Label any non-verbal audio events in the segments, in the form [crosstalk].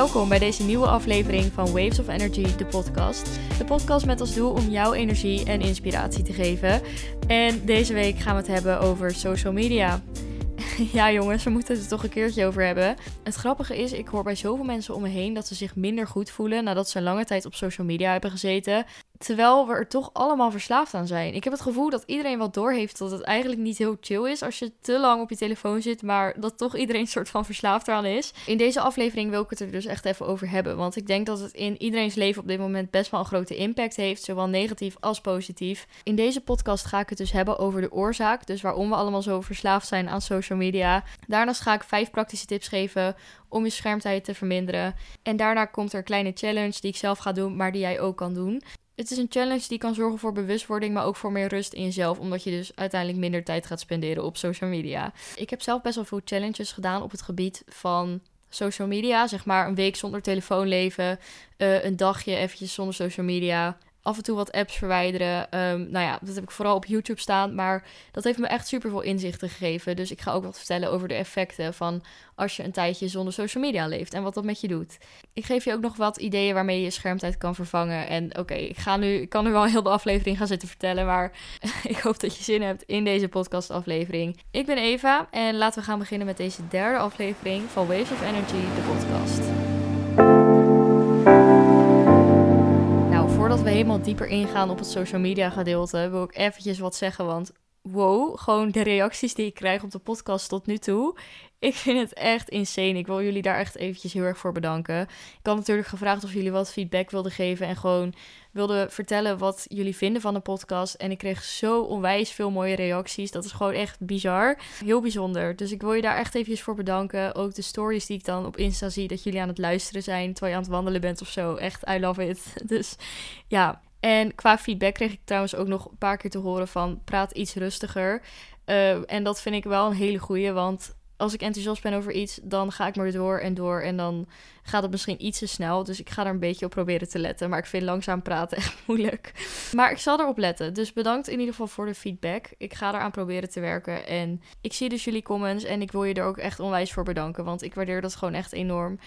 Welkom bij deze nieuwe aflevering van Waves of Energy, de podcast. De podcast met als doel om jou energie en inspiratie te geven. En deze week gaan we het hebben over social media. [laughs] Ja, jongens, we moeten het er toch een keertje over hebben. Het grappige is, ik hoor bij zoveel mensen om me heen dat ze zich minder goed voelen nadat ze lange tijd op social media hebben gezeten. Terwijl we er toch allemaal verslaafd aan zijn. Ik heb het gevoel dat iedereen wat doorheeft dat het eigenlijk niet heel chill is als je te lang op je telefoon zit, maar dat toch iedereen een [laughs] soort van verslaafd eraan is. In deze aflevering wil ik het er dus echt even over hebben, want ik denk dat het in iedereen's leven op dit moment best wel een grote impact heeft, zowel negatief als positief. In deze podcast ga ik het dus hebben over de oorzaak, dus waarom we allemaal zo verslaafd zijn aan social media. Daarnaast ga ik vijf praktische tips geven om je schermtijd te verminderen. En daarna komt er een kleine challenge die ik zelf ga doen, maar die jij ook kan doen. Het is een challenge die kan zorgen voor bewustwording, maar ook voor meer rust in jezelf, omdat je dus uiteindelijk minder tijd gaat spenderen op social media. Ik heb zelf best wel veel challenges gedaan op het gebied van social media, zeg maar een week zonder telefoon leven, uh, een dagje eventjes zonder social media, af en toe wat apps verwijderen. Um, nou ja, dat heb ik vooral op YouTube staan. Maar dat heeft me echt super veel inzichten gegeven. Dus ik ga ook wat vertellen over de effecten van als je een tijdje zonder social media leeft en wat dat met je doet. Ik geef je ook nog wat ideeën waarmee je je schermtijd kan vervangen. En oké, ik ga nu, ik kan nu wel heel de aflevering gaan zitten vertellen. Maar [laughs] ik hoop dat je zin hebt in deze podcastaflevering. Ik ben Eva en laten we gaan beginnen met deze derde aflevering van Waves of Energy, de podcast. Voordat we helemaal dieper ingaan op het social media gedeelte, wil ik eventjes wat zeggen. Want wow, gewoon de reacties die ik krijg op de podcast tot nu toe. Ik vind het echt insane. Ik wil jullie daar echt eventjes heel erg voor bedanken. Ik had natuurlijk gevraagd of jullie wat feedback wilden geven en gewoon wilden vertellen wat jullie vinden van de podcast. En ik kreeg zo onwijs veel mooie reacties. Dat is gewoon echt bizar. Heel bijzonder. Dus ik wil je daar echt eventjes voor bedanken. Ook de stories die ik dan op Insta zie, dat jullie aan het luisteren zijn terwijl je aan het wandelen bent of zo. Echt, I love it. [laughs] Dus ja, en qua feedback kreeg ik trouwens ook nog een paar keer te horen van praat iets rustiger. Uh, en dat vind ik wel een hele goeie, want als ik enthousiast ben over iets, dan ga ik maar door en door. En dan gaat het misschien iets te snel. Dus ik ga er een beetje op proberen te letten. Maar ik vind langzaam praten [laughs] echt moeilijk. Maar ik zal erop letten. Dus bedankt in ieder geval voor de feedback. Ik ga eraan proberen te werken. En ik zie dus jullie comments. En ik wil je er ook echt onwijs voor bedanken. Want ik waardeer dat gewoon echt enorm.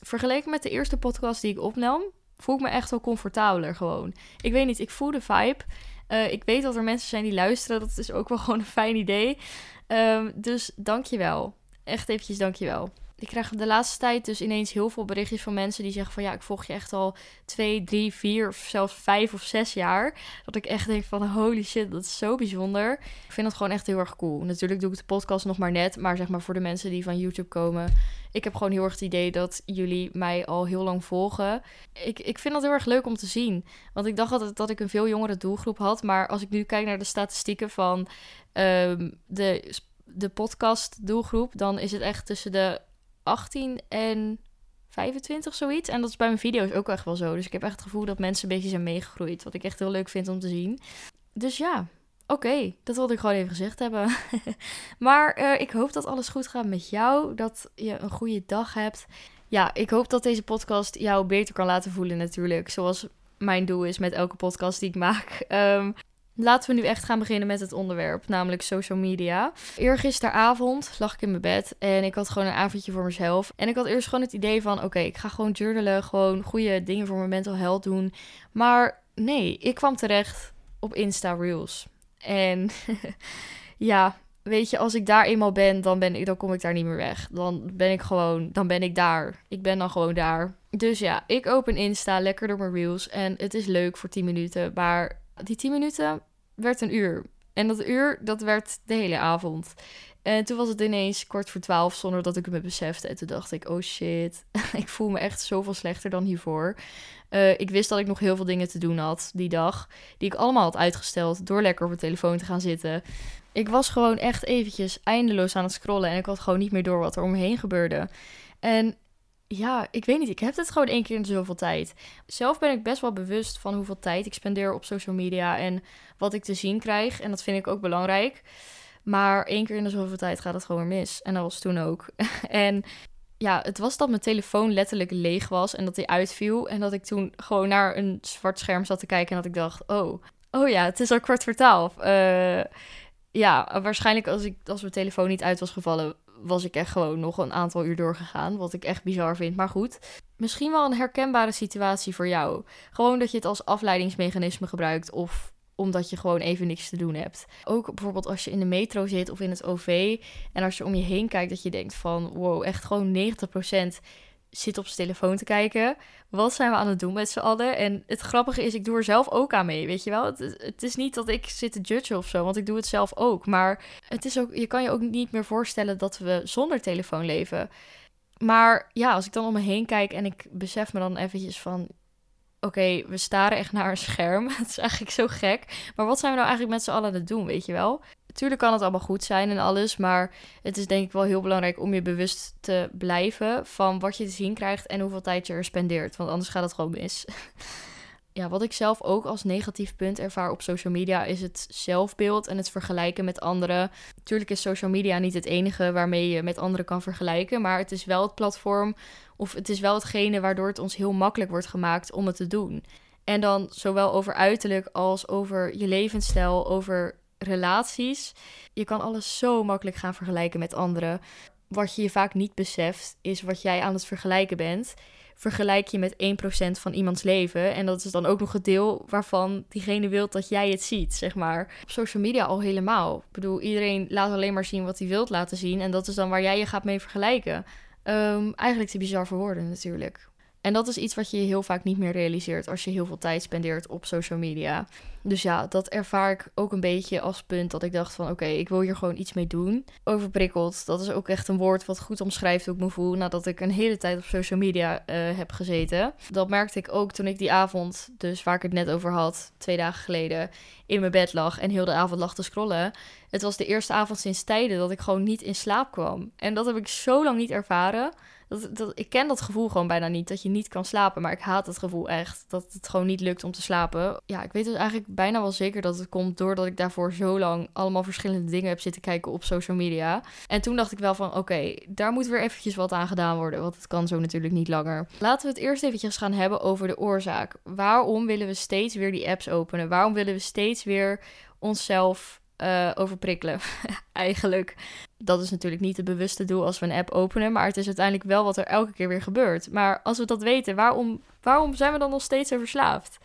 Vergeleken met de eerste podcast die ik opnam, voel ik me echt wel comfortabeler gewoon. Ik weet niet, ik voel de vibe. Uh, ik weet dat er mensen zijn die luisteren. Dat is ook wel [laughs] gewoon een fijn idee. Um, dus dankjewel. Echt eventjes dankjewel. Ik krijg de laatste tijd dus ineens heel veel berichtjes van mensen die zeggen van ja, ik volg je echt al twee, drie, vier of zelfs vijf of zes jaar. Dat ik echt denk van holy shit, dat is zo bijzonder. Ik vind dat gewoon echt heel erg cool. Natuurlijk doe ik de podcast nog maar net, maar zeg maar voor de mensen die van YouTube komen. Ik heb gewoon heel erg het idee dat jullie mij al heel lang volgen. Ik, ik vind dat heel erg leuk om te zien. Want ik dacht altijd dat ik een veel jongere doelgroep had. Maar als ik nu kijk naar de statistieken van um, de, de podcast doelgroep, dan is het echt tussen de 18 en 25 zoiets. En dat is bij mijn video's ook echt wel zo. Dus ik heb echt het gevoel dat mensen een beetje zijn meegegroeid. Wat ik echt heel leuk vind om te zien. Dus ja, oké. dat wilde ik gewoon even gezegd hebben. [laughs] maar uh, ik hoop dat alles goed gaat met jou. Dat je een goede dag hebt. Ja, ik hoop dat deze podcast jou beter kan laten voelen natuurlijk. Zoals mijn doel is met elke podcast die ik maak. Um, Laten we nu echt gaan beginnen met het onderwerp, namelijk social media. Eergisteravond lag ik in mijn bed en ik had gewoon een avondje voor mezelf. En ik had eerst gewoon het idee van, oké, ik ga gewoon journalen, gewoon goede dingen voor mijn mental health doen. Maar nee, ik kwam terecht op Insta Reels. En [laughs] ja, weet je, als ik daar eenmaal ben, dan, ben ik, dan kom ik daar niet meer weg. Dan ben ik gewoon, dan ben ik daar. Ik ben dan gewoon daar. Dus ja, ik open Insta, lekker door mijn Reels. En het is leuk voor 10 minuten, maar die 10 minuten werd een uur. En dat uur, dat werd de hele avond. En toen was het ineens kwart voor twaalf zonder dat ik het me besefte. En toen dacht ik, oh shit, [laughs] ik voel me echt zoveel slechter dan hiervoor. Uh, ik wist dat ik nog heel veel dingen te doen had die dag. Die ik allemaal had uitgesteld door lekker op mijn telefoon te gaan zitten. Ik was gewoon echt eventjes eindeloos aan het scrollen. En ik had gewoon niet meer door wat er om me heen gebeurde. En ja, ik weet niet. Ik heb het gewoon één keer in zoveel tijd. Zelf ben ik best wel bewust van hoeveel tijd ik spendeer op social media en wat ik te zien krijg. En dat vind ik ook belangrijk. Maar één keer in de zoveel tijd gaat het gewoon weer mis. En dat was toen ook. [laughs] en ja, het was dat mijn telefoon letterlijk leeg was en dat hij uitviel. En dat ik toen gewoon naar een zwart scherm zat te kijken en dat ik dacht, oh, oh ja, het is al kwart voor twaalf. Uh, ja, waarschijnlijk als, ik, als mijn telefoon niet uit was gevallen, was ik echt gewoon nog een aantal uur doorgegaan. Wat ik echt bizar vind, maar goed. misschien wel een herkenbare situatie voor jou. Gewoon dat je het als afleidingsmechanisme gebruikt of omdat je gewoon even niks te doen hebt. Ook bijvoorbeeld als je in de metro zit of in het OV en als je om je heen kijkt dat je denkt van wow, echt gewoon 90% zit op zijn telefoon te kijken. Wat zijn we aan het doen met z'n allen? En het grappige is, ik doe er zelf ook aan mee, weet je wel? Het, het, is niet dat ik zit te judgen of zo, want ik doe het zelf ook. Maar het is ook, je kan je ook niet meer voorstellen dat we zonder telefoon leven. Maar ja, als ik dan om me heen kijk en ik besef me dan eventjes van... Oké, we staren echt naar een scherm. [laughs] Het is eigenlijk zo gek. Maar wat zijn we nou eigenlijk met z'n allen aan het doen, weet je wel? Tuurlijk kan het allemaal goed zijn en alles, maar het is denk ik wel heel belangrijk om je bewust te blijven van wat je te zien krijgt en hoeveel tijd je er spendeert, want anders gaat het gewoon mis. [laughs] ja, wat ik zelf ook als negatief punt ervaar op social media is het zelfbeeld en het vergelijken met anderen. Tuurlijk is social media niet het enige waarmee je met anderen kan vergelijken, maar het is wel het platform of het is wel hetgene waardoor het ons heel makkelijk wordt gemaakt om het te doen. En dan zowel over uiterlijk als over je levensstijl, over relaties. Je kan alles zo makkelijk gaan vergelijken met anderen. Wat je je vaak niet beseft, is wat jij aan het vergelijken bent. Vergelijk je met 1% van iemands leven. En dat is dan ook nog het deel waarvan diegene wil dat jij het ziet, zeg maar. Op social media al helemaal. Ik bedoel, iedereen laat alleen maar zien wat hij wilt laten zien. En dat is dan waar jij je gaat mee vergelijken. Um, eigenlijk te bizar voor woorden natuurlijk. En dat is iets wat je heel vaak niet meer realiseert als je heel veel tijd spendeert op social media. Dus ja, dat ervaar ik ook een beetje als punt dat ik dacht van oké, ik wil hier gewoon iets mee doen. Overprikkeld, dat is ook echt een woord wat goed omschrijft hoe ik me voel nadat ik een hele tijd op social media uh, heb gezeten. Dat merkte ik ook toen ik die avond, dus waar ik het net over had, twee dagen geleden, in mijn bed lag en heel de avond lag te scrollen. Het was de eerste avond sinds tijden dat ik gewoon niet in slaap kwam. En dat heb ik zo lang niet ervaren. Ik ken dat gevoel gewoon bijna niet, dat je niet kan slapen. Maar ik haat het gevoel echt, dat het gewoon niet lukt om te slapen. Ja, ik weet dus eigenlijk bijna wel zeker dat het komt doordat ik daarvoor zo lang allemaal verschillende dingen heb zitten kijken op social media. En toen dacht ik wel van, oké, daar moet weer eventjes wat aan gedaan worden, want het kan zo natuurlijk niet langer. Laten we het eerst eventjes gaan hebben over de oorzaak. Waarom willen we steeds weer die apps openen? Waarom willen we steeds weer onszelf uh, overprikkelen. [laughs] Eigenlijk. Dat is natuurlijk niet het bewuste doel als we een app openen, maar het is uiteindelijk wel wat er elke keer weer gebeurt. Maar als we dat weten, waarom, waarom zijn we dan nog steeds zo verslaafd?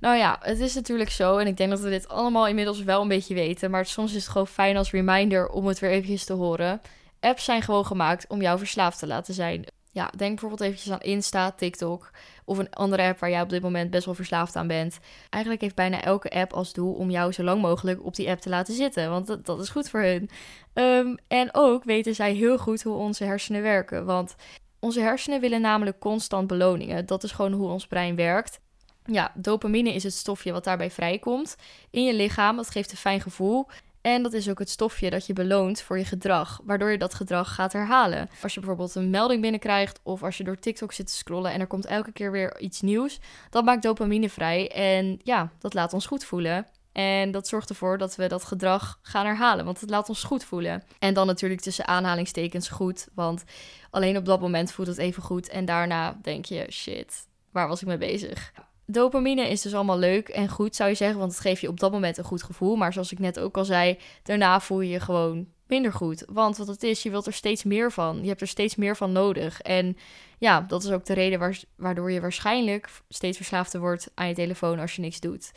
Nou ja, het is natuurlijk zo, en ik denk dat we dit allemaal inmiddels wel een beetje weten, maar soms is het gewoon fijn als reminder om het weer eventjes te horen. Apps zijn gewoon gemaakt om jou verslaafd te laten zijn. Ja, denk bijvoorbeeld eventjes aan Insta, TikTok of een andere app waar jij op dit moment best wel verslaafd aan bent. Eigenlijk heeft bijna elke app als doel om jou zo lang mogelijk op die app te laten zitten, want dat, is goed voor hun. Ehm, en ook weten zij heel goed hoe onze hersenen werken, want onze hersenen willen namelijk constant beloningen. Dat is gewoon hoe ons brein werkt. Ja, dopamine is het stofje wat daarbij vrijkomt in je lichaam. Dat geeft een fijn gevoel. En dat is ook het stofje dat je beloont voor je gedrag, waardoor je dat gedrag gaat herhalen. Als je bijvoorbeeld een melding binnenkrijgt of als je door TikTok zit te scrollen en er komt elke keer weer iets nieuws, dat maakt dopamine vrij en ja, dat laat ons goed voelen. En dat zorgt ervoor dat we dat gedrag gaan herhalen, want het laat ons goed voelen. En dan natuurlijk tussen aanhalingstekens goed, want alleen op dat moment voelt het even goed en daarna denk je, shit, waar was ik mee bezig? Dopamine is dus allemaal leuk en goed, zou je zeggen, want het geeft je op dat moment een goed gevoel. Maar zoals ik net ook al zei, daarna voel je je gewoon minder goed. Want wat het is, je wilt er steeds meer van. Je hebt er steeds meer van nodig. En ja, dat is ook de reden waardoor je waarschijnlijk steeds verslaafder wordt aan je telefoon als je niks doet.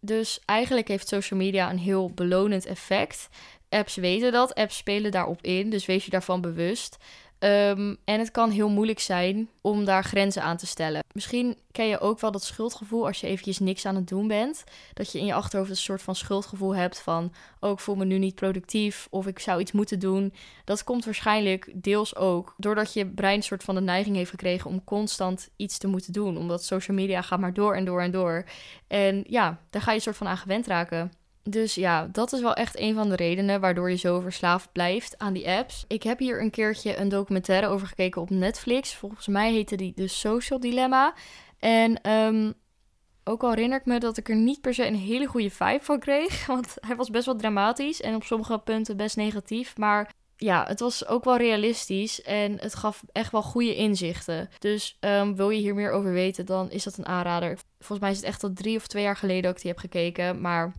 Dus eigenlijk heeft social media een heel belonend effect. Apps weten dat, apps spelen daarop in, dus wees je daarvan bewust. Ehm, en het kan heel moeilijk zijn om daar grenzen aan te stellen. Misschien ken je ook wel dat schuldgevoel als je eventjes niks aan het doen bent. Dat je in je achterhoofd een soort van schuldgevoel hebt van... oh, ik voel me nu niet productief of ik zou iets moeten doen. Dat komt waarschijnlijk deels ook doordat je brein een soort van de neiging heeft gekregen... om constant iets te moeten doen. Omdat social media gaat maar door en door en door. En ja, daar ga je een soort van aan gewend raken. Dus ja, dat is wel echt een van de redenen waardoor je zo verslaafd blijft aan die apps. Ik heb hier een keertje een documentaire over gekeken op Netflix. Volgens mij heette die The Social Dilemma. En um, ook al herinner ik me dat ik er niet per se een hele goede vibe van kreeg. [laughs] Want hij was best wel dramatisch en op sommige punten best negatief. Maar ja, het was ook wel realistisch en het gaf echt wel goede inzichten. Dus um, wil je hier meer over weten, dan is dat een aanrader. Volgens mij is het echt al drie of twee jaar geleden dat ik die heb gekeken. Maar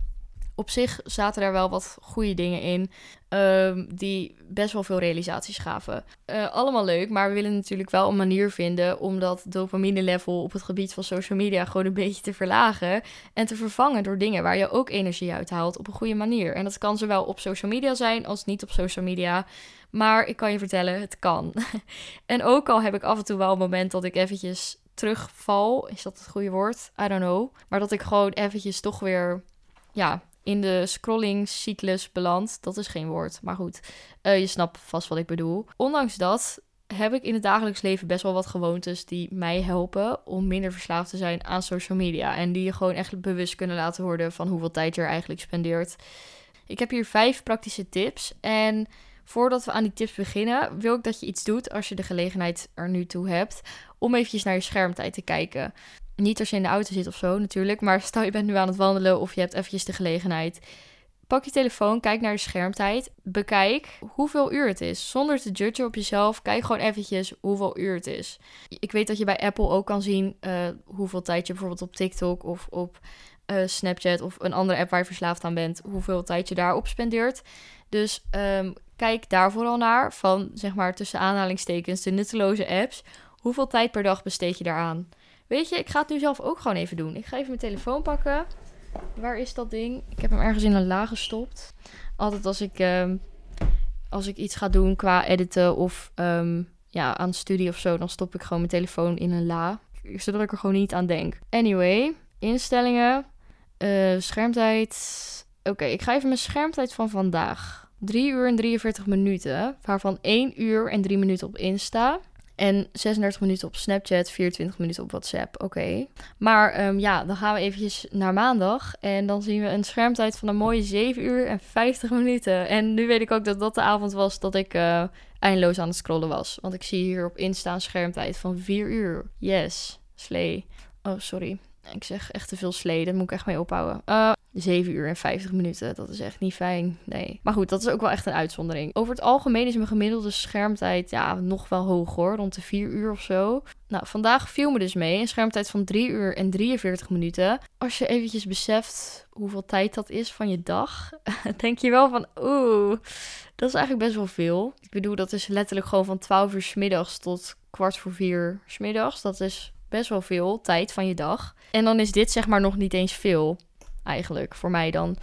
Op zich zaten daar wel wat goede dingen in, ehm, die best wel veel realisaties gaven. Uh, allemaal leuk, maar we willen natuurlijk wel een manier vinden om dat dopamine level op het gebied van social media gewoon een beetje te verlagen en te vervangen door dingen waar je ook energie uit haalt op een goede manier. En dat kan zowel op social media zijn als niet op social media. Maar ik kan je vertellen, het kan. [laughs] en ook al heb ik af en toe wel een moment dat ik eventjes terugval. Is dat het goede woord? I don't know. Maar dat ik gewoon eventjes toch weer ja, in de scrollingcyclus beland. Dat is geen woord, maar goed. Uh, je snapt vast wat ik bedoel. Ondanks dat heb ik in het dagelijks leven best wel wat gewoontes die mij helpen om minder verslaafd te zijn aan social media. En die je gewoon echt bewust kunnen laten worden van hoeveel tijd je er eigenlijk spendeert. Ik heb hier vijf praktische tips. En voordat we aan die tips beginnen, wil ik dat je iets doet als je de gelegenheid er nu toe hebt. Om eventjes naar je schermtijd te kijken. Niet als je in de auto zit of zo natuurlijk, maar stel je bent nu aan het wandelen of je hebt eventjes de gelegenheid. Pak je telefoon, kijk naar de schermtijd, bekijk hoeveel uur het is. Zonder te judgen op jezelf, kijk gewoon eventjes hoeveel uur het is. Ik weet dat je bij Apple ook kan zien uh, hoeveel tijd je bijvoorbeeld op TikTok of op uh, Snapchat of een andere app waar je verslaafd aan bent, hoeveel tijd je daarop spendeert. Dus um, kijk daar vooral naar van, zeg maar, tussen aanhalingstekens, de nutteloze apps. Hoeveel tijd per dag besteed je daaraan? Weet je, ik ga het nu zelf ook gewoon even doen. Ik ga even mijn telefoon pakken. Waar is dat ding? Ik heb hem ergens in een la gestopt. Altijd als ik, um, als ik iets ga doen qua editen of um, ja, aan studie of zo, dan stop ik gewoon mijn telefoon in een la. Zodat ik er gewoon niet aan denk. Anyway, instellingen, uh, schermtijd. Oké, ik ga even mijn schermtijd van vandaag. 3 uur en 43 minuten, waarvan 1 uur en 3 minuten op Insta. En 36 minuten op Snapchat, 24 minuten op WhatsApp. Oké. Maar um, ja, dan gaan we eventjes naar maandag. En dan zien we een schermtijd van een mooie 7 uur en 50 minuten. En nu weet ik ook dat dat de avond was dat ik uh, eindeloos aan het scrollen was. Want ik zie hier op Insta een schermtijd van 4 uur. Yes, slee. Oh, sorry. Ik zeg echt te veel slee, daar moet ik echt mee ophouden. Uh, 7 uur en 50 minuten, dat is echt niet fijn. Nee. Maar goed, dat is ook wel echt een uitzondering. Over het algemeen is mijn gemiddelde schermtijd ja, nog wel hoog hoor, rond de 4 uur of zo. Nou, vandaag viel me dus mee een schermtijd van 3 uur en 43 minuten. Als je eventjes beseft hoeveel tijd dat is van je dag, [laughs] denk je wel van oeh, dat is eigenlijk best wel veel. Ik bedoel, dat is letterlijk gewoon van 12 uur s middags tot kwart voor 4 s middags. Dat is best wel veel tijd van je dag. En dan is dit zeg maar nog niet eens veel, eigenlijk, voor mij dan.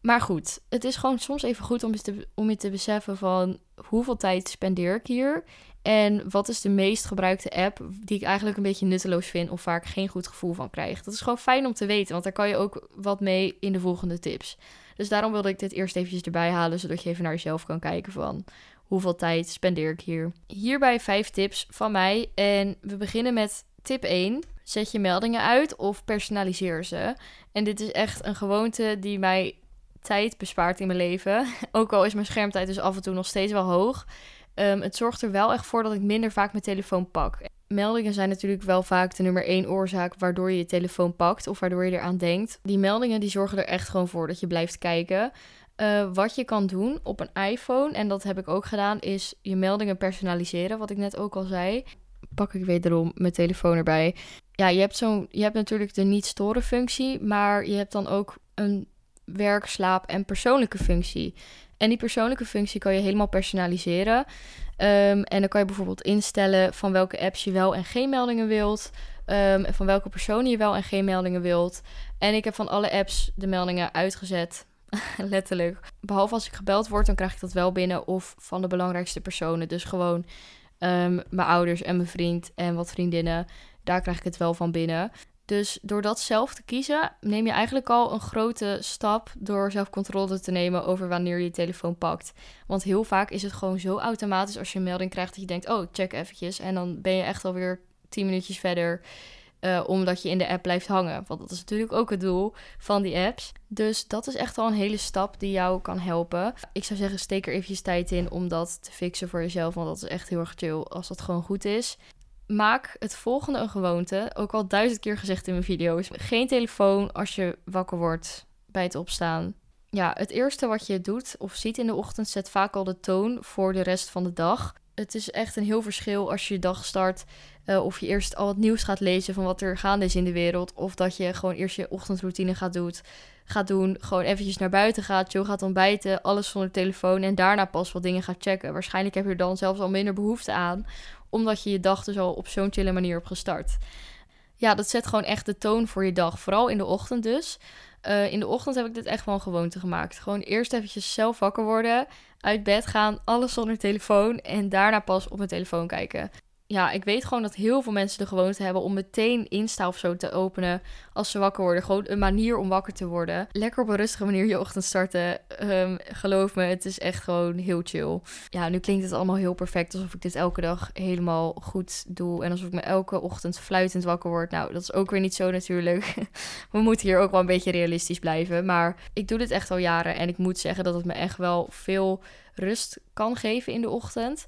Maar goed, het is gewoon soms even goed om je te, om je te beseffen van hoeveel tijd spendeer ik hier. En wat is de meest gebruikte app die ik eigenlijk een beetje nutteloos vind of waar ik geen goed gevoel van krijg. Dat is gewoon fijn om te weten, want daar kan je ook wat mee in de volgende tips. Dus daarom wilde ik dit eerst eventjes erbij halen, zodat je even naar jezelf kan kijken van hoeveel tijd spendeer ik hier. Hierbij vijf tips van mij. En we beginnen met tip 1. Zet je meldingen uit of personaliseer ze. En dit is echt een gewoonte die mij tijd bespaart in mijn leven. [laughs] Ook al is mijn schermtijd dus af en toe nog steeds wel hoog. Um, het zorgt er wel echt voor dat ik minder vaak mijn telefoon pak. Meldingen zijn natuurlijk wel vaak de nummer één oorzaak waardoor je je telefoon pakt of waardoor je eraan denkt. Die meldingen die zorgen er echt gewoon voor dat je blijft kijken. Uh, wat je kan doen op een iPhone, en dat heb ik ook gedaan, is je meldingen personaliseren, wat ik net ook al zei. Pak ik wederom mijn telefoon erbij. Ja, je hebt, zo'n, je hebt natuurlijk de niet-storen functie, maar je hebt dan ook een werk, slaap en persoonlijke functie. En die persoonlijke functie kan je helemaal personaliseren. Um, en dan kan je bijvoorbeeld instellen van welke apps je wel en geen meldingen wilt. Um, en van welke personen je wel en geen meldingen wilt. En ik heb van alle apps de meldingen uitgezet. [laughs] Letterlijk. Behalve als ik gebeld word, dan krijg ik dat wel binnen. Of van de belangrijkste personen. Dus gewoon um, mijn ouders en mijn vriend en wat vriendinnen. Daar krijg ik het wel van binnen. Dus door dat zelf te kiezen, neem je eigenlijk al een grote stap door zelf controle te nemen over wanneer je je telefoon pakt. Want heel vaak is het gewoon zo automatisch als je een melding krijgt dat je denkt, oh, check eventjes. En dan ben je echt alweer tien minuutjes verder, uh, omdat je in de app blijft hangen. Want dat is natuurlijk ook het doel van die apps. Dus dat is echt al een hele stap die jou kan helpen. Ik zou zeggen, steek er eventjes tijd in om dat te fixen voor jezelf, want dat is echt heel erg chill als dat gewoon goed is maak het volgende een gewoonte. Ook al duizend keer gezegd in mijn video's. Geen telefoon als je wakker wordt bij het opstaan. Ja, het eerste wat je doet of ziet in de ochtend zet vaak al de toon voor de rest van de dag. Het is echt een heel verschil als je je dag start. Uh, of je eerst al het nieuws gaat lezen van wat er gaande is in de wereld. Of dat je gewoon eerst je ochtendroutine gaat doen. Gaat doen gewoon eventjes naar buiten gaat. Joe gaat ontbijten. Alles zonder telefoon. En daarna pas wat dingen gaat checken. Waarschijnlijk heb je er dan zelfs al minder behoefte aan. Omdat je je dag dus al op zo'n chille manier hebt gestart. Ja, dat zet gewoon echt de toon voor je dag. Vooral in de ochtend dus. Uh, in de ochtend heb ik dit echt wel een gewoonte gemaakt. Gewoon eerst eventjes zelf wakker worden, uit bed gaan, alles zonder telefoon en daarna pas op mijn telefoon kijken ja, ik weet gewoon dat heel veel mensen de gewoonte hebben om meteen Insta of zo te openen als ze wakker worden. Gewoon een manier om wakker te worden. Lekker op een rustige manier je ochtend starten. Um, geloof me, het is echt gewoon heel chill. Ja, nu klinkt het allemaal heel perfect alsof ik dit elke dag helemaal goed doe. En alsof ik me elke ochtend fluitend wakker word. Nou, dat is ook weer niet zo natuurlijk. [laughs] We moeten hier ook wel een beetje realistisch blijven. Maar ik doe dit echt al jaren en ik moet zeggen dat het me echt wel veel rust kan geven in de ochtend.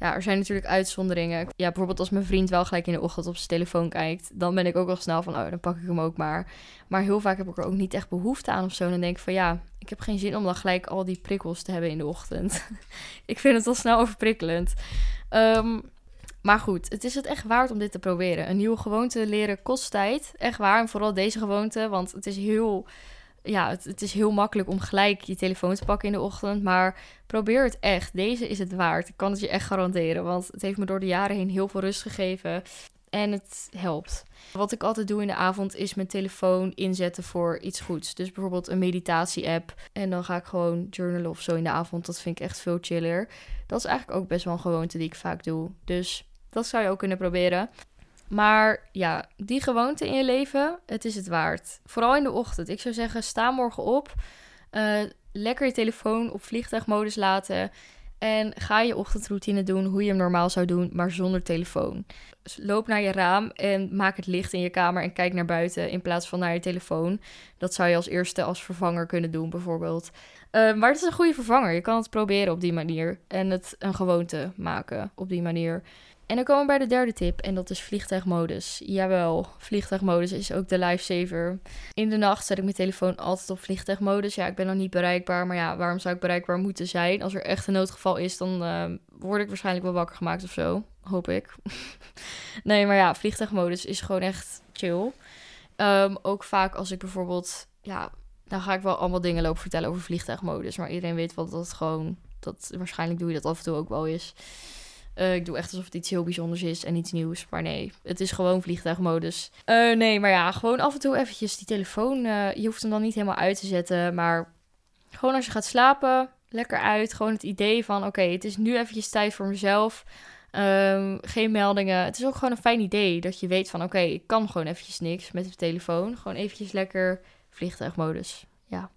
Ja, er zijn natuurlijk uitzonderingen. Ja, bijvoorbeeld als mijn vriend wel gelijk in de ochtend op zijn telefoon kijkt, dan ben ik ook al snel van, oh, dan pak ik hem ook maar. Maar heel vaak heb ik er ook niet echt behoefte aan of zo. En dan denk ik van, ja, ik heb geen zin om dan gelijk al die prikkels te hebben in de ochtend. [laughs] ik vind het al snel overprikkelend. Um, maar goed, het is het echt waard om dit te proberen. Een nieuwe gewoonte leren kost tijd. Echt waar. En vooral deze gewoonte, want het is heel ja, het, het, is heel makkelijk om gelijk je telefoon te pakken in de ochtend. Maar probeer het echt. Deze is het waard. Ik kan het je echt garanderen. Want het heeft me door de jaren heen heel veel rust gegeven. En het helpt. Wat ik altijd doe in de avond is mijn telefoon inzetten voor iets goeds. Dus bijvoorbeeld een meditatie-app. En dan ga ik gewoon journalen of zo in de avond. Dat vind ik echt veel chiller. Dat is eigenlijk ook best wel een gewoonte die ik vaak doe. Dus dat zou je ook kunnen proberen. Maar ja, die gewoonte in je leven, het is het waard. Vooral in de ochtend. Ik zou zeggen, sta morgen op. Uh, lekker je telefoon op vliegtuigmodus laten. En ga je ochtendroutine doen hoe je hem normaal zou doen, maar zonder telefoon. Dus loop naar je raam en maak het licht in je kamer en kijk naar buiten in plaats van naar je telefoon. Dat zou je als eerste als vervanger kunnen doen, bijvoorbeeld. Uh, maar het is een goede vervanger. Je kan het proberen op die manier. En het een gewoonte maken op die manier. En dan komen we bij de derde tip en dat is vliegtuigmodus. Jawel, vliegtuigmodus is ook de lifesaver. In de nacht zet ik mijn telefoon altijd op vliegtuigmodus. Ja, ik ben nog niet bereikbaar, maar ja, waarom zou ik bereikbaar moeten zijn? Als er echt een noodgeval is, dan uh, word ik waarschijnlijk wel wakker gemaakt of zo. Hoop ik. [laughs] nee, maar ja, vliegtuigmodus is gewoon echt chill. Um, ook vaak als ik bijvoorbeeld, ja, dan ga ik wel allemaal dingen lopen vertellen over vliegtuigmodus. Maar iedereen weet wat dat gewoon, dat waarschijnlijk doe je dat af en toe ook wel eens. Uh, ik doe echt alsof het iets heel bijzonders is en iets nieuws. Maar nee, het is gewoon vliegtuigmodus. Uh, nee, maar ja, gewoon af en toe eventjes die telefoon. Uh, je hoeft hem dan niet helemaal uit te zetten. Maar gewoon als je gaat slapen, lekker uit. Gewoon het idee van, oké, het is nu eventjes tijd voor mezelf. Um, geen meldingen. Het is ook gewoon een fijn idee dat je weet van, oké, ik kan gewoon eventjes niks met de telefoon. Gewoon eventjes lekker vliegtuigmodus. Ja.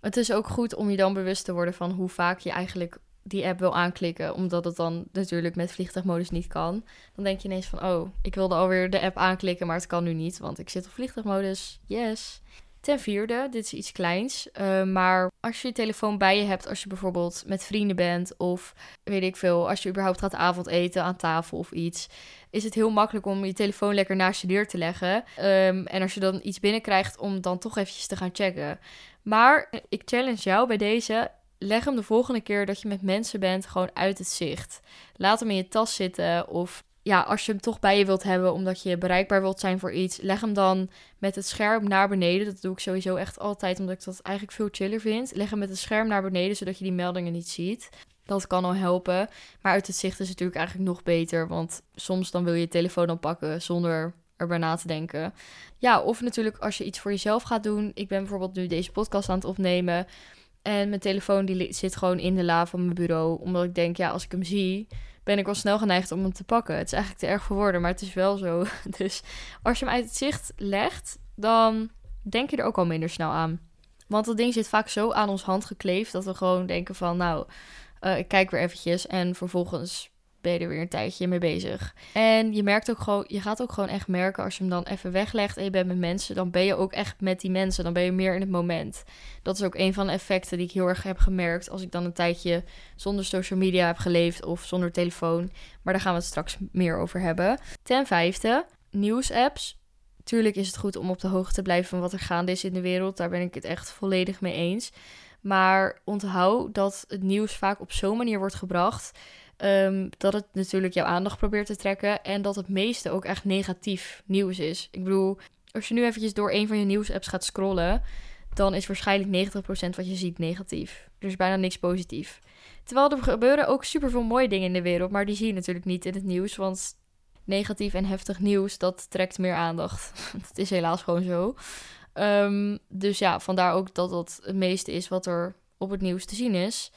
Het is ook goed om je dan bewust te worden van hoe vaak je eigenlijk die app wil aanklikken, omdat het dan natuurlijk met vliegtuigmodus niet kan, dan denk je ineens van, oh, ik wilde alweer de app aanklikken, maar het kan nu niet, want ik zit op vliegtuigmodus. Yes. Ten vierde, dit is iets kleins, uh, maar als je je telefoon bij je hebt, als je bijvoorbeeld met vrienden bent of weet ik veel, als je überhaupt gaat avondeten aan tafel of iets, is het heel makkelijk om je telefoon lekker naast je deur te leggen. Um, en als je dan iets binnenkrijgt, om dan toch eventjes te gaan checken. Maar ik challenge jou bij deze, leg hem de volgende keer dat je met mensen bent gewoon uit het zicht. Laat hem in je tas zitten of ja, als je hem toch bij je wilt hebben omdat je bereikbaar wilt zijn voor iets, leg hem dan met het scherm naar beneden. Dat doe ik sowieso echt altijd omdat ik dat eigenlijk veel chiller vind. Leg hem met het scherm naar beneden zodat je die meldingen niet ziet. Dat kan al helpen. Maar uit het zicht is het natuurlijk eigenlijk nog beter, want soms dan wil je je telefoon dan pakken zonder erbij na te denken. Ja, of natuurlijk als je iets voor jezelf gaat doen. Ik ben bijvoorbeeld nu deze podcast aan het opnemen. En mijn telefoon die zit gewoon in de la van mijn bureau. Omdat ik denk, ja, als ik hem zie, ben ik wel snel geneigd om hem te pakken. Het is eigenlijk te erg voor woorden, maar het is wel zo. [laughs] Dus als je hem uit het zicht legt, dan denk je er ook al minder snel aan. Want dat ding zit vaak zo aan ons hand gekleefd dat we gewoon denken van, nou, uh, ik kijk weer eventjes en vervolgens ben je er weer een tijdje mee bezig. En je merkt ook gewoon, je gaat ook gewoon echt merken als je hem dan even weglegt en je bent met mensen, dan ben je ook echt met die mensen. Dan ben je meer in het moment. Dat is ook een van de effecten die ik heel erg heb gemerkt als ik dan een tijdje zonder social media heb geleefd of zonder telefoon. Maar daar gaan we het straks meer over hebben. Ten vijfde, nieuwsapps. Tuurlijk is het goed om op de hoogte te blijven van wat er gaande is in de wereld. Daar ben ik het echt volledig mee eens. Maar onthoud dat het nieuws vaak op zo'n manier wordt gebracht Ehm, dat het natuurlijk jouw aandacht probeert te trekken. En dat het meeste ook echt negatief nieuws is. Ik bedoel, als je nu eventjes door een van je nieuwsapps gaat scrollen, dan is waarschijnlijk 90% wat je ziet negatief. Er is bijna niks positief. Terwijl er gebeuren ook super veel mooie dingen in de wereld, maar die zie je natuurlijk niet in het nieuws, want negatief en heftig nieuws, dat trekt meer aandacht. [laughs] Het is helaas gewoon zo. Ehm, dus ja, vandaar ook dat dat het meeste is wat er op het nieuws te zien is.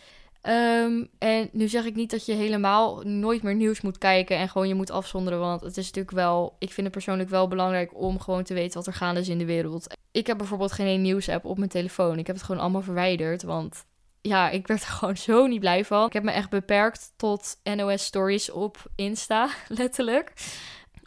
Ehm, en nu zeg ik niet dat je helemaal nooit meer nieuws moet kijken en gewoon je moet afzonderen. Want het is natuurlijk wel, ik vind het persoonlijk wel belangrijk om gewoon te weten wat er gaande is in de wereld. Ik heb bijvoorbeeld geen nieuws-app op mijn telefoon. Ik heb het gewoon allemaal verwijderd. Want ja, ik werd er [laughs] gewoon zo niet blij van. Ik heb me echt beperkt tot NOS Stories op Insta, [laughs] letterlijk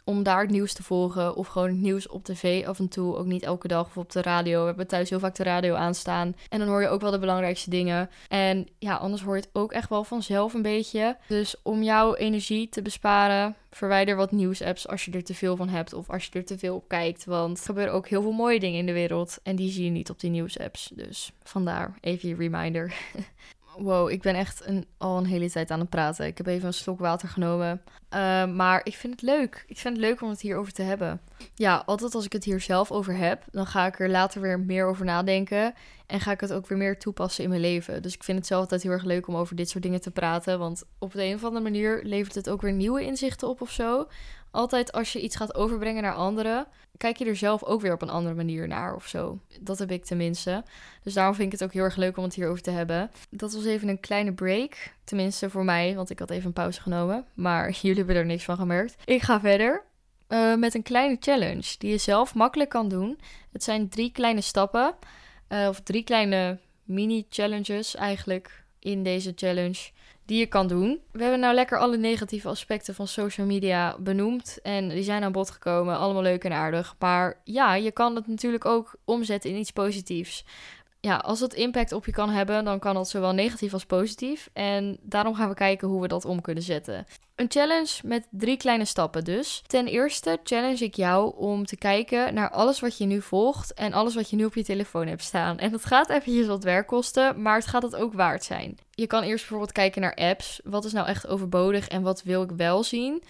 om daar het nieuws te volgen. Of gewoon het nieuws op tv af en toe. Ook niet elke dag of op de radio. We hebben thuis heel vaak de radio aanstaan. En dan hoor je ook wel de belangrijkste dingen. En ja, anders hoor je het ook echt wel vanzelf een beetje. Dus om jouw energie te besparen, verwijder wat nieuwsapps als je er te veel van hebt. Of als je er te veel op kijkt. Want er gebeuren ook heel veel mooie dingen in de wereld. En die zie je niet op die nieuwsapps. Dus vandaar even je reminder. [laughs] Wow, ik ben echt een, al een hele tijd aan het praten. Ik heb even een slok water genomen. Uh, maar ik vind het leuk. Ik vind het leuk om het hierover te hebben. Ja, altijd als ik het hier zelf over heb, dan ga ik er later weer meer over nadenken. En ga ik het ook weer meer toepassen in mijn leven. Dus ik vind het zelf altijd heel erg leuk om over dit soort dingen te praten. Want op de een of andere manier levert het ook weer nieuwe inzichten op of zo altijd als je iets gaat overbrengen naar anderen, kijk je er zelf ook weer op een andere manier naar of zo. Dat heb ik tenminste. Dus daarom vind ik het ook heel erg leuk om het hierover te hebben. Dat was even een kleine break. Tenminste voor mij, want ik had even een pauze genomen. Maar [laughs] jullie hebben er niks van gemerkt. Ik ga verder. Uh, met een kleine challenge die je zelf makkelijk kan doen. Het zijn drie kleine stappen, uh, of drie kleine mini-challenges eigenlijk in deze challenge die je kan doen. We hebben nou lekker alle negatieve aspecten van social media benoemd. En die zijn aan bod gekomen. Allemaal leuk en aardig. Maar ja, je kan het natuurlijk ook omzetten in iets positiefs. Ja, als het impact op je kan hebben, dan kan dat zowel negatief als positief. En daarom gaan we kijken hoe we dat om kunnen zetten. Een challenge met drie kleine stappen dus. Ten eerste challenge ik jou om te kijken naar alles wat je nu volgt en alles wat je nu op je telefoon hebt staan. En dat gaat eventjes wat werk kosten, maar het gaat het ook waard zijn. Je kan eerst bijvoorbeeld kijken naar apps. Wat is nou echt overbodig en wat wil ik wel zien?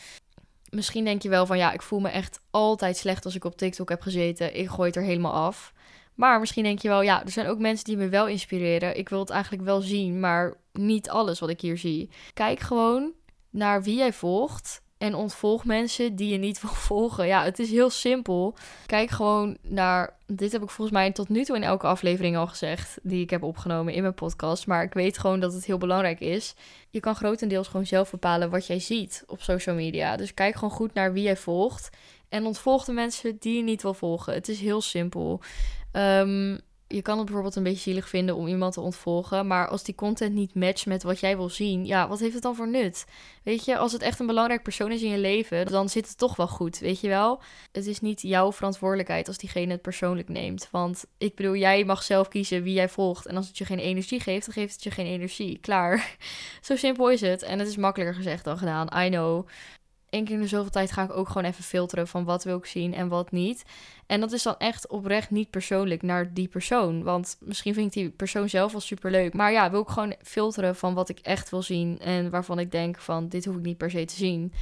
Misschien denk je wel van ja, ik voel me echt altijd slecht als ik op TikTok heb gezeten. Ik gooi het er helemaal af. Maar misschien denk je wel, ja, er zijn ook mensen die me wel inspireren. Ik wil het eigenlijk wel zien, maar niet alles wat ik hier zie. Kijk gewoon naar wie jij volgt en ontvolg mensen die je niet [laughs] wil volgen. Ja, het is heel simpel. Kijk gewoon naar. Dit heb ik volgens mij tot nu toe in elke aflevering al gezegd. Die ik heb opgenomen in mijn podcast. Maar ik weet gewoon dat het heel belangrijk is. Je kan grotendeels gewoon zelf bepalen wat jij ziet op social media. Dus kijk gewoon goed naar wie jij volgt. En ontvolg de mensen die je niet wil volgen. Het is heel simpel. Um, je kan het bijvoorbeeld een beetje zielig vinden om iemand te ontvolgen. Maar als die content niet matcht met wat jij wil zien, ja, wat heeft het dan voor nut? Weet je, als het echt een belangrijk persoon is in je leven, dan zit het toch wel goed, weet je wel? Het is niet jouw verantwoordelijkheid als diegene het persoonlijk neemt. Want ik bedoel, jij mag zelf kiezen wie jij volgt. En als het je geen energie geeft, dan geeft het je geen energie. Klaar. [laughs] Zo simpel is het. En het is makkelijker gezegd dan gedaan. I know één keer in de zoveel tijd ga ik ook gewoon even filteren van wat wil ik zien en wat niet. En dat is dan echt oprecht niet persoonlijk naar die persoon. Want misschien vind ik die persoon zelf wel super leuk. Maar ja, wil ik gewoon filteren van wat ik echt wil zien. En waarvan ik denk van dit hoef ik niet per se te zien.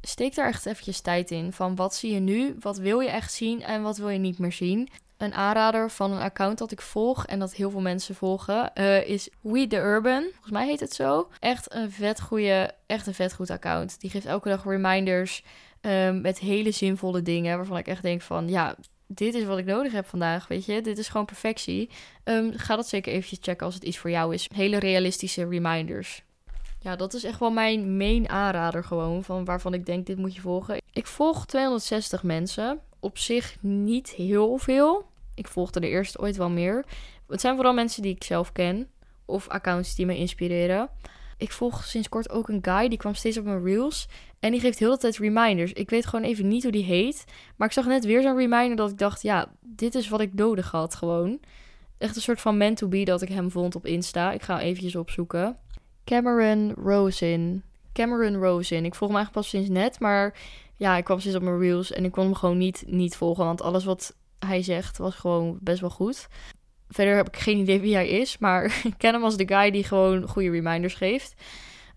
Steek daar echt eventjes tijd in. Van wat zie je nu? Wat wil je echt zien? En wat wil je niet meer zien? Een aanrader van een account dat ik volg en dat heel veel mensen volgen, uh, is We The Urban. Volgens mij heet het zo. Echt een vet goede, echt een vet goed account. Die geeft elke dag reminders um, met hele zinvolle dingen waarvan ik echt denk van, ja, dit is wat ik nodig heb vandaag, weet je. Dit is gewoon perfectie. Um, ga dat zeker eventjes checken als het iets voor jou is. Hele realistische reminders. Ja, dat is echt wel mijn main aanrader gewoon, van waarvan ik denk, dit moet je volgen. Ik volg 260 mensen. Op zich niet heel veel. Ik volgde er eerst ooit wel meer. Het zijn vooral mensen die ik zelf ken. Of accounts die me inspireren. Ik volg sinds kort ook een guy. Die kwam steeds op mijn reels. En die geeft heel de tijd reminders. Ik weet gewoon even niet hoe die heet. Maar ik zag net weer zo'n reminder dat ik dacht... Ja, dit is wat ik nodig had gewoon. Echt een soort van man to be dat ik hem vond op Insta. Ik ga hem eventjes opzoeken. Cameron Rosin. Cameron Rosin. Ik volg hem eigenlijk pas sinds net. Maar ja, ik kwam steeds op mijn reels. En ik kon hem gewoon niet, niet volgen. Want alles wat hij zegt was gewoon best wel goed. Verder heb ik geen idee wie hij is, maar [laughs] ik ken hem als de guy die gewoon goede reminders geeft.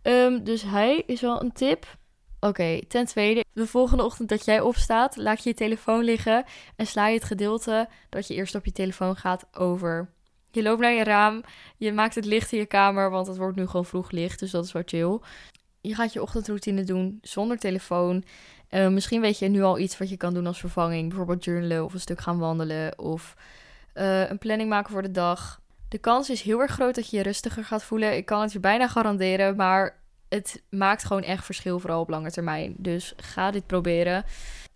Ehm, dus hij is wel een tip. Oké, ten tweede, de volgende ochtend dat jij opstaat, laat je je telefoon liggen en sla je het gedeelte dat je eerst op je telefoon gaat over. Je loopt naar je raam, je maakt het licht in je kamer, want het wordt nu gewoon vroeg licht, dus dat is wat chill. Je gaat je ochtendroutine doen zonder telefoon. Uh, misschien weet je nu al iets wat je kan doen als vervanging, bijvoorbeeld journalen of een stuk gaan wandelen of uh, een planning maken voor de dag. De kans is heel erg groot dat je je rustiger gaat voelen. Ik kan het je bijna garanderen, maar het maakt gewoon echt verschil, vooral op lange termijn. Dus ga dit proberen.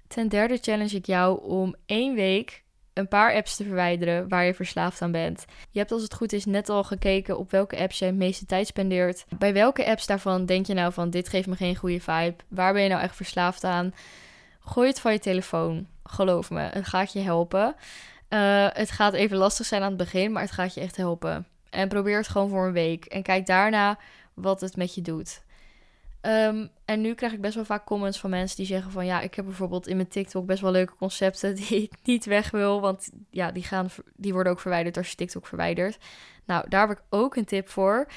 Ten derde challenge ik jou om één week een paar apps te verwijderen waar je verslaafd aan bent. Je hebt als het goed is net al gekeken op welke apps je het meeste tijd spendeert. Bij welke apps daarvan denk je nou van dit geeft me geen goede vibe? Waar ben je nou echt verslaafd aan? Gooi het van je telefoon. Geloof me, het gaat je helpen. Uh, het gaat even lastig zijn aan het begin, maar het gaat je echt helpen. En probeer het gewoon voor een week. En kijk daarna wat het met je doet. Um, en nu krijg ik best wel vaak comments van mensen die zeggen van ja, ik heb bijvoorbeeld in mijn TikTok best wel leuke concepten [laughs] die ik niet weg wil, want ja, die, gaan, die worden ook verwijderd als je TikTok verwijdert. Nou, daar heb ik ook een tip voor.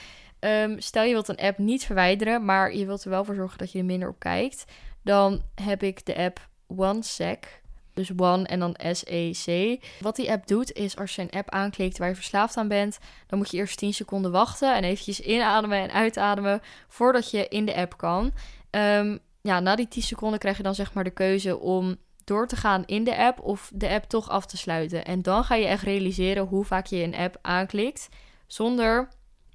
Um, stel je wilt een app niet verwijderen, maar je wilt er wel voor zorgen dat je er minder op kijkt, dan heb ik de app OneSec. Dus One en dan SEC. Wat die app doet is als je een app aanklikt waar je verslaafd aan bent, dan moet je eerst 10 seconden wachten en eventjes inademen en uitademen voordat je in de app kan. Um, ja, na die 10 seconden krijg je dan zeg maar de keuze om door te gaan in de app of de app toch af te sluiten. En dan ga je echt realiseren hoe vaak je een app aanklikt zonder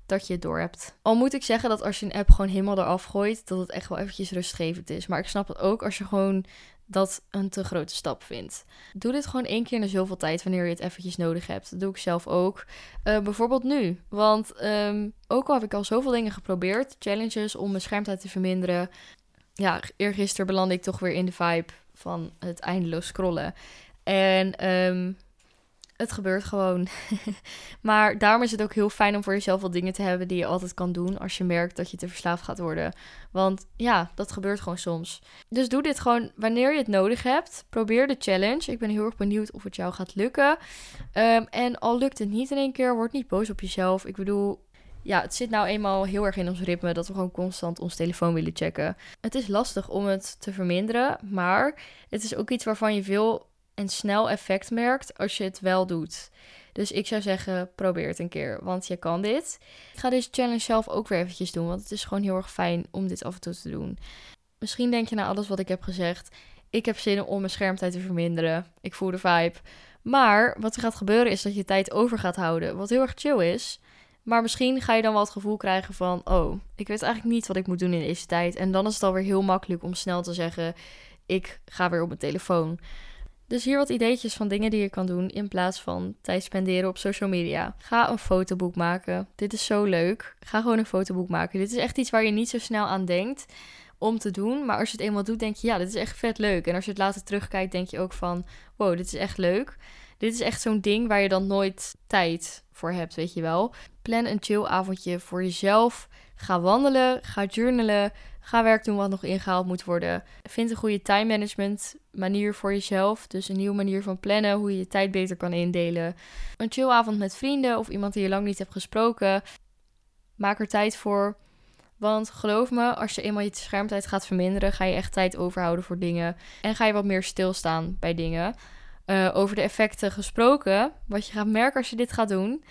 dat je het door hebt. Al moet ik zeggen dat als je een app gewoon helemaal eraf gooit, dat het echt wel eventjes rustgevend is. Maar ik snap het ook als je gewoon dat een te grote stap vindt. Doe dit gewoon één keer in zoveel tijd wanneer je het eventjes nodig hebt. Dat doe ik zelf ook. Uh, bijvoorbeeld nu. Want um, ook al heb ik al zoveel dingen geprobeerd, challenges om mijn schermtijd te verminderen. Ja, eergisteren belandde ik toch weer in de vibe van het eindeloos scrollen. En um, het gebeurt gewoon. [laughs] maar daarom is het ook heel fijn om voor jezelf wat dingen te hebben die je altijd kan doen als je merkt dat je te verslaafd gaat worden. Want ja, dat gebeurt gewoon soms. Dus doe dit gewoon wanneer je het nodig hebt. Probeer de challenge. Ik ben heel erg benieuwd of het jou gaat lukken. Um, en al lukt het niet in één keer, word niet boos op jezelf. Ik bedoel, ja, het zit nou eenmaal heel erg in ons ritme dat we gewoon constant ons telefoon willen checken. Het is lastig om het te verminderen, maar het is ook iets waarvan je veel en snel effect merkt als je het wel doet. Dus ik zou zeggen, probeer het een keer, want je kan dit. Ik ga deze challenge zelf ook weer eventjes doen, want het is gewoon heel erg fijn om dit af en toe te doen. Misschien denk je na alles wat ik heb gezegd, ik heb zin om mijn schermtijd te verminderen. Ik voel de vibe. Maar wat er gaat gebeuren is dat je tijd over gaat houden, wat heel erg chill is. Maar misschien ga je dan wel het gevoel krijgen van, oh, ik weet eigenlijk niet wat ik moet doen in deze tijd. En dan is het alweer heel makkelijk om snel te zeggen, ik ga weer op mijn telefoon. Dus hier wat ideetjes van dingen die je kan doen in plaats van tijd spenderen op social media. Ga een fotoboek maken. Dit is zo leuk. Ga gewoon een fotoboek maken. Dit is echt iets waar je niet zo snel aan denkt om te doen. Maar als je het eenmaal doet, denk je, ja, dit is echt vet leuk. En als je het later terugkijkt, denk je ook van, wow, dit is echt leuk. Dit is echt zo'n ding waar je dan nooit tijd voor hebt, weet je wel. Plan een chill avondje voor jezelf. Ga wandelen, ga journalen, ga werk doen wat nog ingehaald moet worden. Vind een goede time management manier voor jezelf. Dus een nieuwe manier van plannen, hoe je je tijd beter kan indelen. Een chill avond met vrienden of iemand die je lang niet hebt gesproken. Maak er tijd voor. Want geloof me, als je eenmaal je schermtijd gaat verminderen, ga je echt tijd overhouden voor dingen. En ga je wat meer stilstaan bij dingen. Uh, over de effecten gesproken, wat je gaat merken als je dit gaat doen.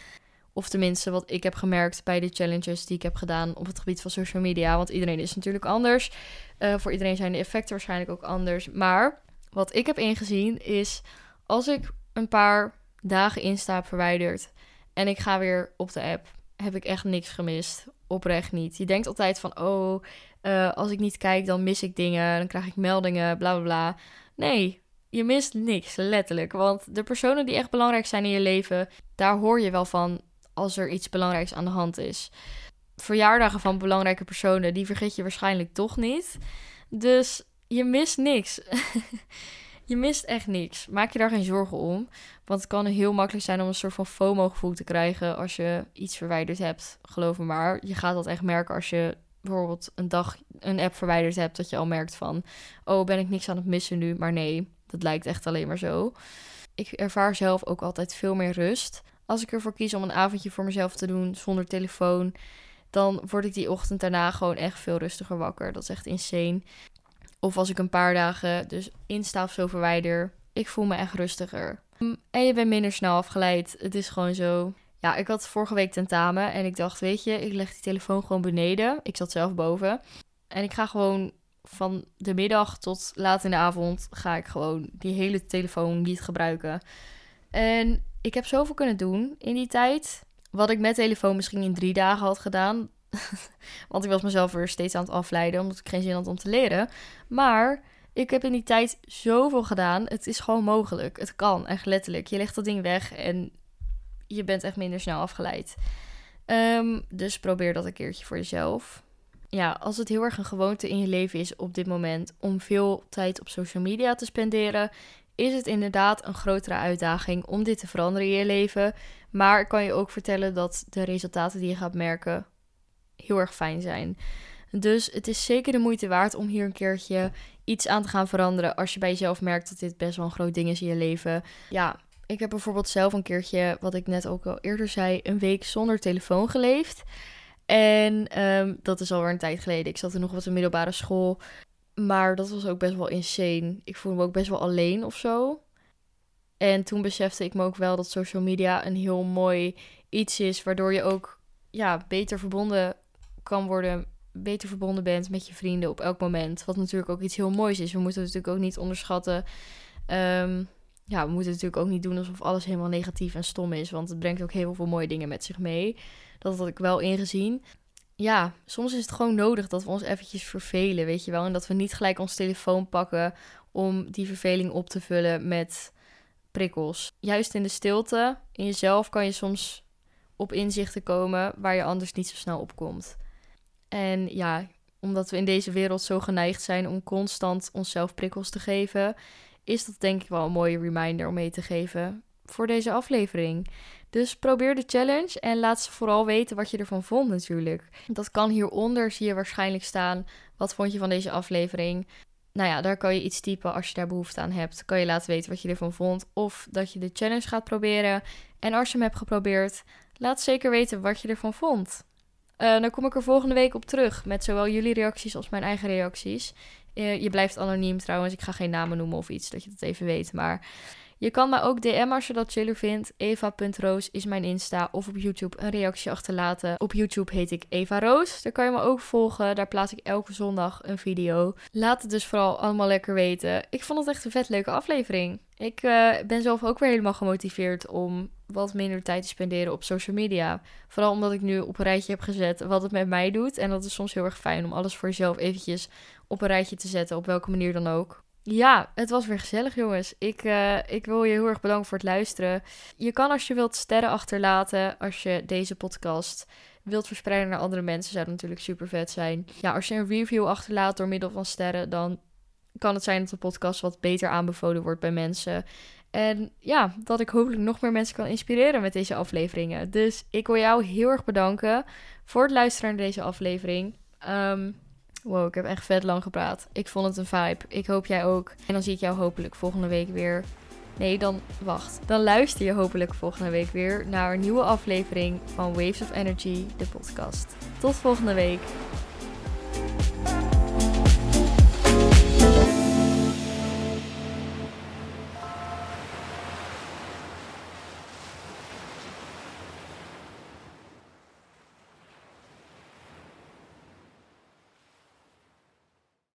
Of tenminste, wat ik heb gemerkt bij de challenges die ik heb gedaan op het gebied van social media. Want iedereen is natuurlijk anders. Uh, voor iedereen zijn de effecten waarschijnlijk ook anders. Maar wat ik heb ingezien is als ik een paar dagen Insta heb verwijderd en ik ga weer op de app, heb ik echt niks gemist. Oprecht niet. Je denkt altijd van, oh, uh, als ik niet kijk, dan mis ik dingen, dan krijg ik meldingen, bla bla bla. Nee, je mist niks, letterlijk. Want de personen die echt belangrijk zijn in je leven, daar hoor je wel van als er iets belangrijks aan de hand is. Verjaardagen van belangrijke personen, die vergeet je waarschijnlijk toch niet. Dus je mist niks. [laughs] je mist echt niks. Maak je daar geen zorgen om. Want het kan heel makkelijk zijn om een soort van FOMO-gevoel te krijgen als je iets verwijderd hebt. Geloof me maar. Je gaat dat echt merken als je bijvoorbeeld een dag een app verwijderd hebt. Dat je al merkt van, oh ben ik niks aan het missen nu. Maar nee, dat lijkt echt alleen maar zo. Ik ervaar zelf ook altijd veel meer rust. Als ik ervoor kies om een avondje voor mezelf te doen zonder telefoon. dan word ik die ochtend daarna gewoon echt veel rustiger wakker. Dat is echt insane. Of als ik een paar dagen dus Insta of zo verwijder, ik voel me echt rustiger. Mm, en je bent minder snel afgeleid. Het is gewoon zo. Ja, ik had vorige week tentamen en ik dacht, weet je, ik leg die telefoon gewoon beneden. Ik zat zelf boven. En ik ga gewoon van de middag tot laat in de avond ga ik gewoon die hele telefoon niet gebruiken. En ik heb zoveel kunnen doen in die tijd. Wat ik met telefoon misschien in drie dagen had gedaan. [laughs] Want ik was mezelf er steeds aan het afleiden, omdat ik geen zin had om te leren. Maar ik heb in die tijd zoveel gedaan. Het is gewoon mogelijk. Het kan, echt letterlijk. Je legt dat ding weg en je bent echt minder snel afgeleid. Ehm, dus probeer dat een keertje voor jezelf. Ja, als het heel erg een gewoonte in je leven is op dit moment om veel tijd op social media te spenderen, is het inderdaad een grotere uitdaging om dit te veranderen in je leven. Maar ik kan je ook vertellen dat de resultaten die je gaat merken heel erg fijn zijn. Dus het is zeker de moeite waard om hier een keertje iets aan te gaan veranderen als je bij jezelf merkt dat dit best wel een groot ding is in je leven. Ja, ik heb bijvoorbeeld zelf een keertje, wat ik net ook al eerder zei, een week zonder telefoon geleefd. En ehm, dat is alweer een tijd geleden. Ik zat er nog op de middelbare school. Maar dat was ook best wel insane. Ik voelde me ook best wel alleen of zo. En toen besefte ik me ook wel dat social media een heel mooi iets is. Waardoor je ook ja, beter verbonden kan worden. Beter verbonden bent met je vrienden op elk moment. Wat natuurlijk ook iets heel moois is. We moeten het natuurlijk ook niet onderschatten. Ehm, ja, we moeten natuurlijk ook niet doen alsof alles helemaal negatief en stom is. Want het brengt ook heel veel mooie dingen met zich mee. Dat had ik wel ingezien. Ja, soms is het gewoon nodig dat we ons eventjes vervelen, weet je wel. En dat we niet gelijk ons telefoon pakken om die verveling op te vullen met prikkels. Juist in de stilte, in jezelf, kan je soms op inzichten komen waar je anders niet zo snel op komt. En ja, omdat we in deze wereld zo geneigd zijn om constant onszelf prikkels te geven, is dat denk ik wel een mooie reminder om mee te geven voor deze aflevering. Dus probeer de challenge en laat ze vooral weten wat je ervan vond natuurlijk. Dat kan hieronder, zie je waarschijnlijk staan. Wat vond je van deze aflevering? Nou ja, daar kan je iets typen als je daar behoefte aan hebt. Kan je laten weten wat je ervan vond. Of dat je de challenge gaat proberen. En als je hem hebt geprobeerd, laat zeker weten wat je ervan vond. Uh, dan kom ik er volgende week op terug met zowel jullie reacties als mijn eigen reacties. Uh, je blijft anoniem trouwens, ik ga geen namen noemen of iets, dat je dat even weet. Maar je kan mij ook DM als je dat chiller vindt. Eva.roos is mijn Insta. Of op YouTube een reactie achterlaten. Op YouTube heet ik Eva Roos. Daar kan je me ook volgen. Daar plaats ik elke zondag een video. Laat het dus vooral allemaal lekker weten. Ik vond het echt een vet leuke aflevering. Ik uh, ben zelf ook weer helemaal gemotiveerd om wat minder tijd te spenderen op social media. Vooral omdat ik nu op een rijtje heb gezet wat het met mij doet. En dat is soms heel erg fijn om alles voor jezelf eventjes op een rijtje te zetten. Op welke manier dan ook. Ja, het was weer gezellig, jongens. Ik, uh, ik wil je heel erg bedanken voor het luisteren. Je kan als je wilt sterren achterlaten als je deze podcast wilt verspreiden naar andere mensen. Zou dat natuurlijk super vet zijn. Ja, als je een review achterlaat door middel van sterren, dan kan het zijn dat de podcast wat beter aanbevolen wordt bij mensen. En ja, dat ik hopelijk nog meer mensen kan inspireren met deze afleveringen. Dus ik wil jou heel erg bedanken voor het luisteren naar deze aflevering. Um, Wow, ik heb echt vet lang gepraat. Ik vond het een vibe. Ik hoop jij ook. En dan zie ik jou hopelijk volgende week weer. Nee, dan wacht. Dan luister je hopelijk volgende week weer naar een nieuwe aflevering van Waves of Energy, de podcast. Tot volgende week.